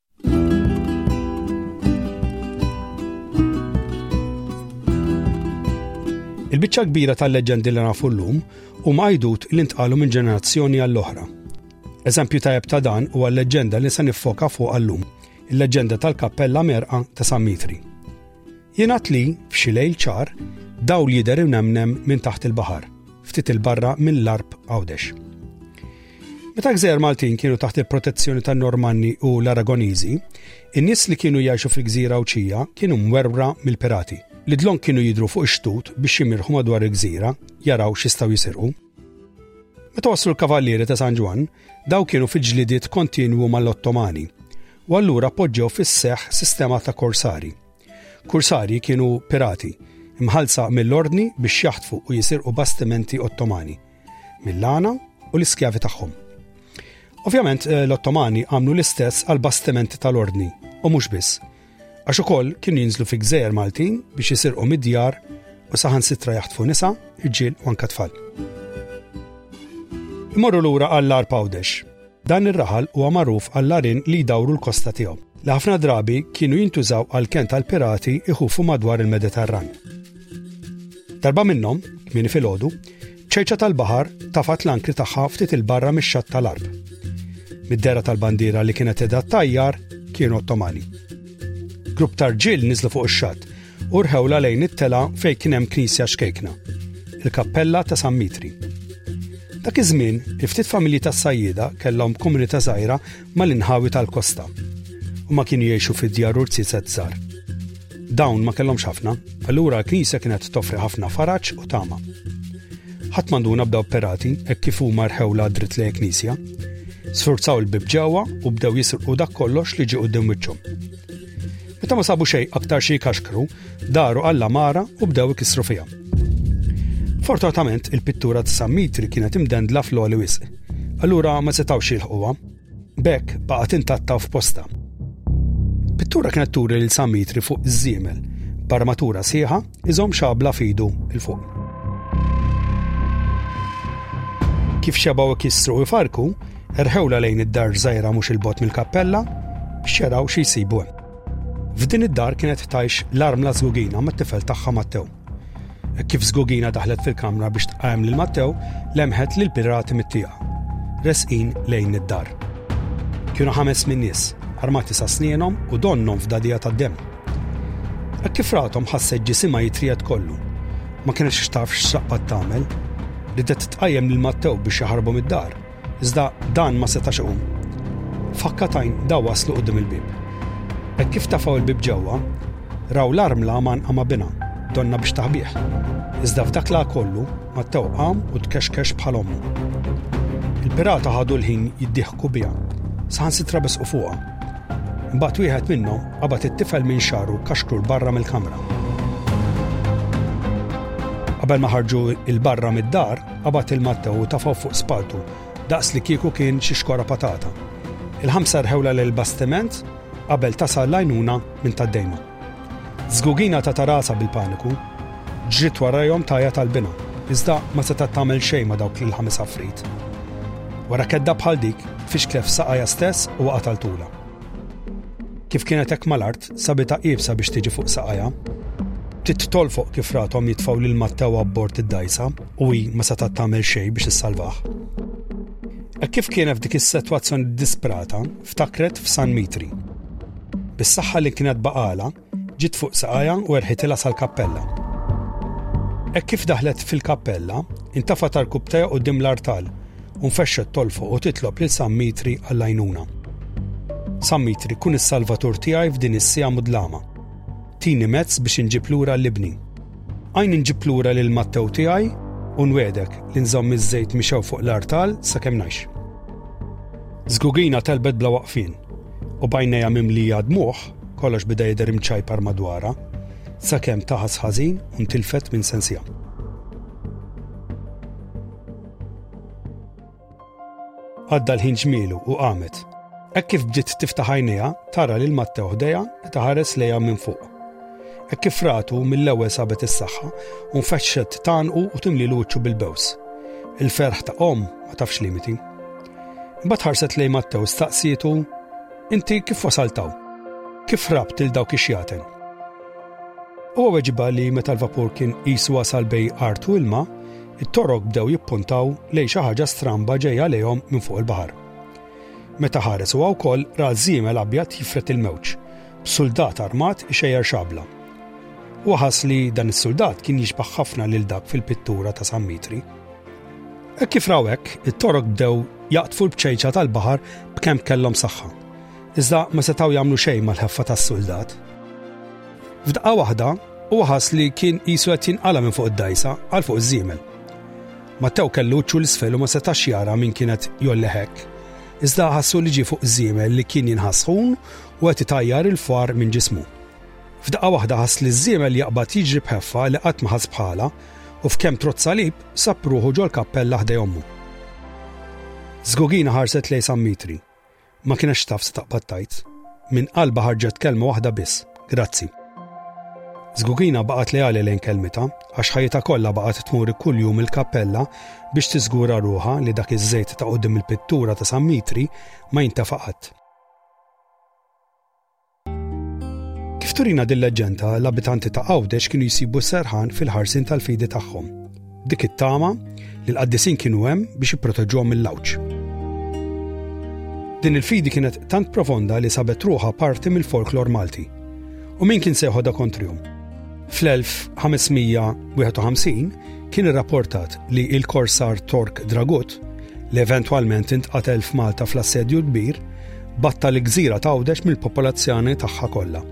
Il-biċċa kbira tal-leġendi li nafu llum u majdut li ntqalu minn ġenerazzjoni għall-oħra. Eżempju tajjeb ta' dan huwa l-leġenda li se niffoka fuq għallum, il-leġenda tal-Kappella Merqa ta' San Mitri. Jingħad li f'xi lejl ċar dawl jidher nemnem minn taħt il-baħar, ftit il-barra mill-arb Għawdex. Meta gżejjer Maltin kienu taħt il-protezzjoni tan-Normanni u l-Aragoniżi, in-nies li kienu jgħixu fil-gżira Għawdxija kienu mwerwra mill-pirati. L-idlon kienu jidhru fuq ix-xtut biex jimirħu madwar il-gżira jaraw x'jistgħu jisirqu. Meta waslu l-Kavallieri ta' San Ġwann, daw kienu fi ġlidiet kontinwu mal-Ottomani u allura poġġew fis-seħħ sistema ta' korsari. Kursari kienu pirati, mħalsa mill-ordni biex jaħtfu u jisirqu bastimenti Ottomani. mill-għana u l-iskjavi tagħhom. Ovvjament, eh, l-Ottomani għamlu l-istess għal bastimenti tal-ordni, u mhux biss. Għax ukoll kienu jinżlu fi gżejjer Maltin biex jisirqu mid-djar u saħan sitra jaħtfu nisa, irġiel u anka tfal. Imorru lura għall-ar Pawdex. Dan ir-raħal huwa magħruf għall-għarien li jdawru l-kosta tiegħu, li ħafna drabi kienu jintużaw għal kenn tal-pirati jħufu madwar il-Mediterran. Darba minnhom, kmieni filgħodu, ċerċa tal-baħar tafat l-ankri tagħha ftit il-barra mix-xatt tal-arb. Mid-dera tal-bandiera li kienet edha tajjar kienu ottomani. Grupp tarġil niżlu fuq ix-xatt u rħewla lejn it-tela fejn kien hemm knisja xkejkna, il-kappella ta' San Mitri. Dak iż-żmien, il-ftit familji tas-sajjieda kellhom komunità żgħira mal-inħawi tal-kosta u ma kienu jgħixu fid-djar u rziezet żgħar. Dawn ma kellhomx ħafna, allura l-knisja kienet toffri ħafna faraġ u tama. Ħadd mandu nabda operati hekk kif huma rħewla dritt lejn knisja. Sfurzaw il-bib ġewwa u bdew jisrqu dak kollox li ġie quddiem wiċċhom. Meta ma sabu xej aktar xi kaxkru, daru għalla mara u bdew ikissru fiha. Fortunatament il-pittura ta' San Mitri kienet imdendla fl-oli wisq. Allura ma setgħux jilħquha. Bekk baqgħet intatta f'posta. Pittura kienet turi lil San Mitri fuq iż-żiemel, barmatura sħiħa iżom xabla fidu il fuq. Kif xebaw ikissru ifarku, Erħewlha lejn id-dar żgħira mhux 'il bogħod mill-kappella biex jaraw xi jsibu hemm. F'din id-dar kienet tgħix l-armla Żgugina mat-tifel tagħha Mattew. Hekk kif Żgugina daħlet fil-kamra biex tqajjem lil Mattew, lemħet lill-pirati mit-tieqa, resqin lejn id-dar. Kienu ħames minn nies, armati sa snienhom u donnhom f'dagħdija tad-demm. Hekk kif rathom ħasset ġisimha jitried kollu. Ma kienx taf x'saqbad tagħmel. Ridet tqajjem lil Mattew biex jaħarbhom id-dar. Iżda dan ma setax iqum. F'ħakka t'għajn daw waslu quddiem il-bieb. Hekk kif tafgħu il-bieb ġewwa, raw l-armla mgħannqa ma' binha, donnha biex taħbih. Iżda f'dak l-għagħ kollu, Matteo qam u tkexkex bħal ommu. Il-pirata ħadu l-ħin jiddieħku biha, saħansitra besqu fuqha. Imbagħad wieħed minnhom qabad it-tifel minn xagħru kaxkru 'l barra mill-kamra. Qabel ma ħarġu 'l barra mid-dar, Qabad il-matta u tafgħu fuq spalltu, daqs li kieku kien xi xkora patata. Il-ħamsa rħewlha lejn il-bastiment qabel tasal l-għajnuna minn tad-dejma. Żgugina tatha rasha bil-paniku. Ġriet warajhom tgħajjat qalbinha, iżda ma setgħet tagħmel xejn ma' dawk l-ħames għafriet. Wara kedda bħal dik, tfixklet f'saqajha stess u waqgħet għal tulha. Kif kienet hekk mal-art, sabita iebsa biex tiġi fuq saqajha. Tit tolfoq kif rathom jitfaw lil mattew abbord id-dajsa u hi ma setgħet tagħmel xejn biex issalvah. E kif kien f'dik is-sitwazzjoni disprata, ftakret f'San Mitri. Bis-saħħa li kienet baqala, Ġiet fuq saqajha u erħitilha sal-kappella. Hekk kif daħlet fil-kappella, intafa tarkub tajha qudiem l-artal u nfexxet tolfoq u titlob lil San Mitri għall-għajnuna. San Mitri kun is-salvatur tiegħi f'din is-sija mudlama. Tini mezz biex inġib lura l-ibni. Għajn inġib lura lil Mattew tiegħi u nwedek li nżomm iż-żejt mixew fuq l-artal sakemm ngħix. Zgugina telbet bla waqfin u bajnejja mimlija dmuħ Kollox beda jidher imċajpar madwarha, sakemm taħas ħażin u ntilfet minn sensiha. Għadda l-ħin ġmielu u qamet. Hekk kif bdiet tiftaħ għajnejha, tara lil Mattew ħdejha li taħares lejha minn fuq. Hekk kif ratu mill-ewwel sabet is-saħħa u nfexxet tanqu u timli luċċu bil-bews. Il-ferħ ta' om ma tafx limiti. Imbagħad ħarset lejn Mattew staqsietu Inti kif wasalt hawn? Kif rabt lil dawk ix-xjaten? Huwa weġibha li meta l-vapur kien qisu wasal bejn art u ilma, it-torok bdew jippuntaw lejn xi ħaġa stramba ġejja għalihom minn fuq il-baħar. Meta ħares huwa wkoll ra żiemel abjad jifred il-mewġ, b'suldat armat ixejjer xabla. Huwa ħass li dan is-suldat kien jixbaħ ħafna lil dak fil-pittura ta' San Mitri. Hekk kif raw hekk, it-Torok bdew jaqdfu l-bċejċa tal-baħar b'kemm kellhom saħħa. Iżda ma setgħu jagħmlu xejn mal-ħeffa tas-suldat. F'daqqa waħda, huwa ħass li kien qisu qed jinqala' minn fuq id-dajsa għal fuq iż-żiemel. Mattew kellu ċu l-isfel u ma setax jara min kienet jolli hekk. Iżda ħassu li ġie fuq iż-żiemel li kien jinħasħun u qed itajjar il-far minn ġismu. F'daqqa waħda ħass li ż-żiemel jaqbad jiġri bħeffa li qatt ma ħass bħala u f'kemm trott salib sab ruħu ġol-kappella ħdej ommu. Żgugina ħarset lejn San Mitri. Ma kienetx taf se taqbad tgħid. Minn qalba ħarġet kelma waħda biss, grazzi. Żgugina baqgħet leali lejn kelmita, għax ħajta kollha baqgħet tmur kuljum il-kappella biex tiżgura ruħa li dak iż-żejt ta' qudiem il-pittura ta' San Mitri ma jintafaqat. Kif turina din leġġenda, l-abitanti ta' Għawdex kienu jsibu serħan fil-ħarsin tal-fidi tagħhom. Dik it-tama li l-qaddisin kienu hemm biex jipproteġuhom mill-lawċ. Din il-fidi kienet tant profonda li sabet ruħa parti mill-folklor Malti. U min kien seħoda kontrihom? Fl-1551 kien irrapportat li il-korsar Tork Dragut, li eventwalment intqatel f'Malta fl-assedju l-kbir, Batta l-gżira tgħawdex mill-popolazzjani tagħha kollha.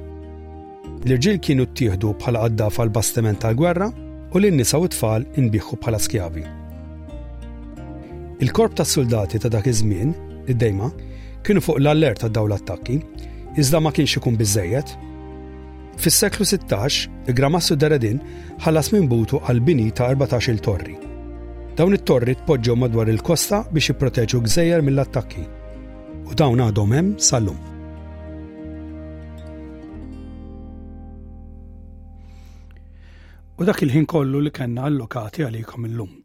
L-irġiel kienu ttieħdu bħala qaddaf għal bastiment tal-gwerra u lin-nisa u t-tfal inbieħu bħala skjavi. Il-korp tas-suldati ta' dak iż-żmien, id-dejma, kienu fuq l-allert ta' dawn l-attakki, iżda ma kienx ikun biżejjed. Fis-seklu 16, il-Gramassu Deredin ħallas minn butu għal bini ta' 14-il torri. Dawn it-torri tpoġġew madwar il-kosta biex jipproteġu gżejjer mill-attakki. U dawn għadhom hemm sal-lum. U dak il-ħin kollu li kellna allokati għalikom illum.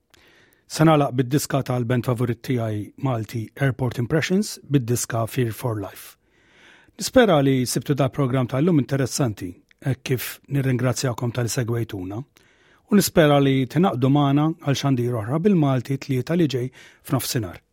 Se nagħlaq bid-diska tal-band favorit tiegħi Malti Airport Impressions bid-diska Fear for Life. Nispera li sibtu da program tal-lum interessanti, e kif nirringrazzjakom tal-segwejtuna, u nispera li tinaqdu maħna għal xandir oħra bil-Malti tlieta li ġej f'nofsinar.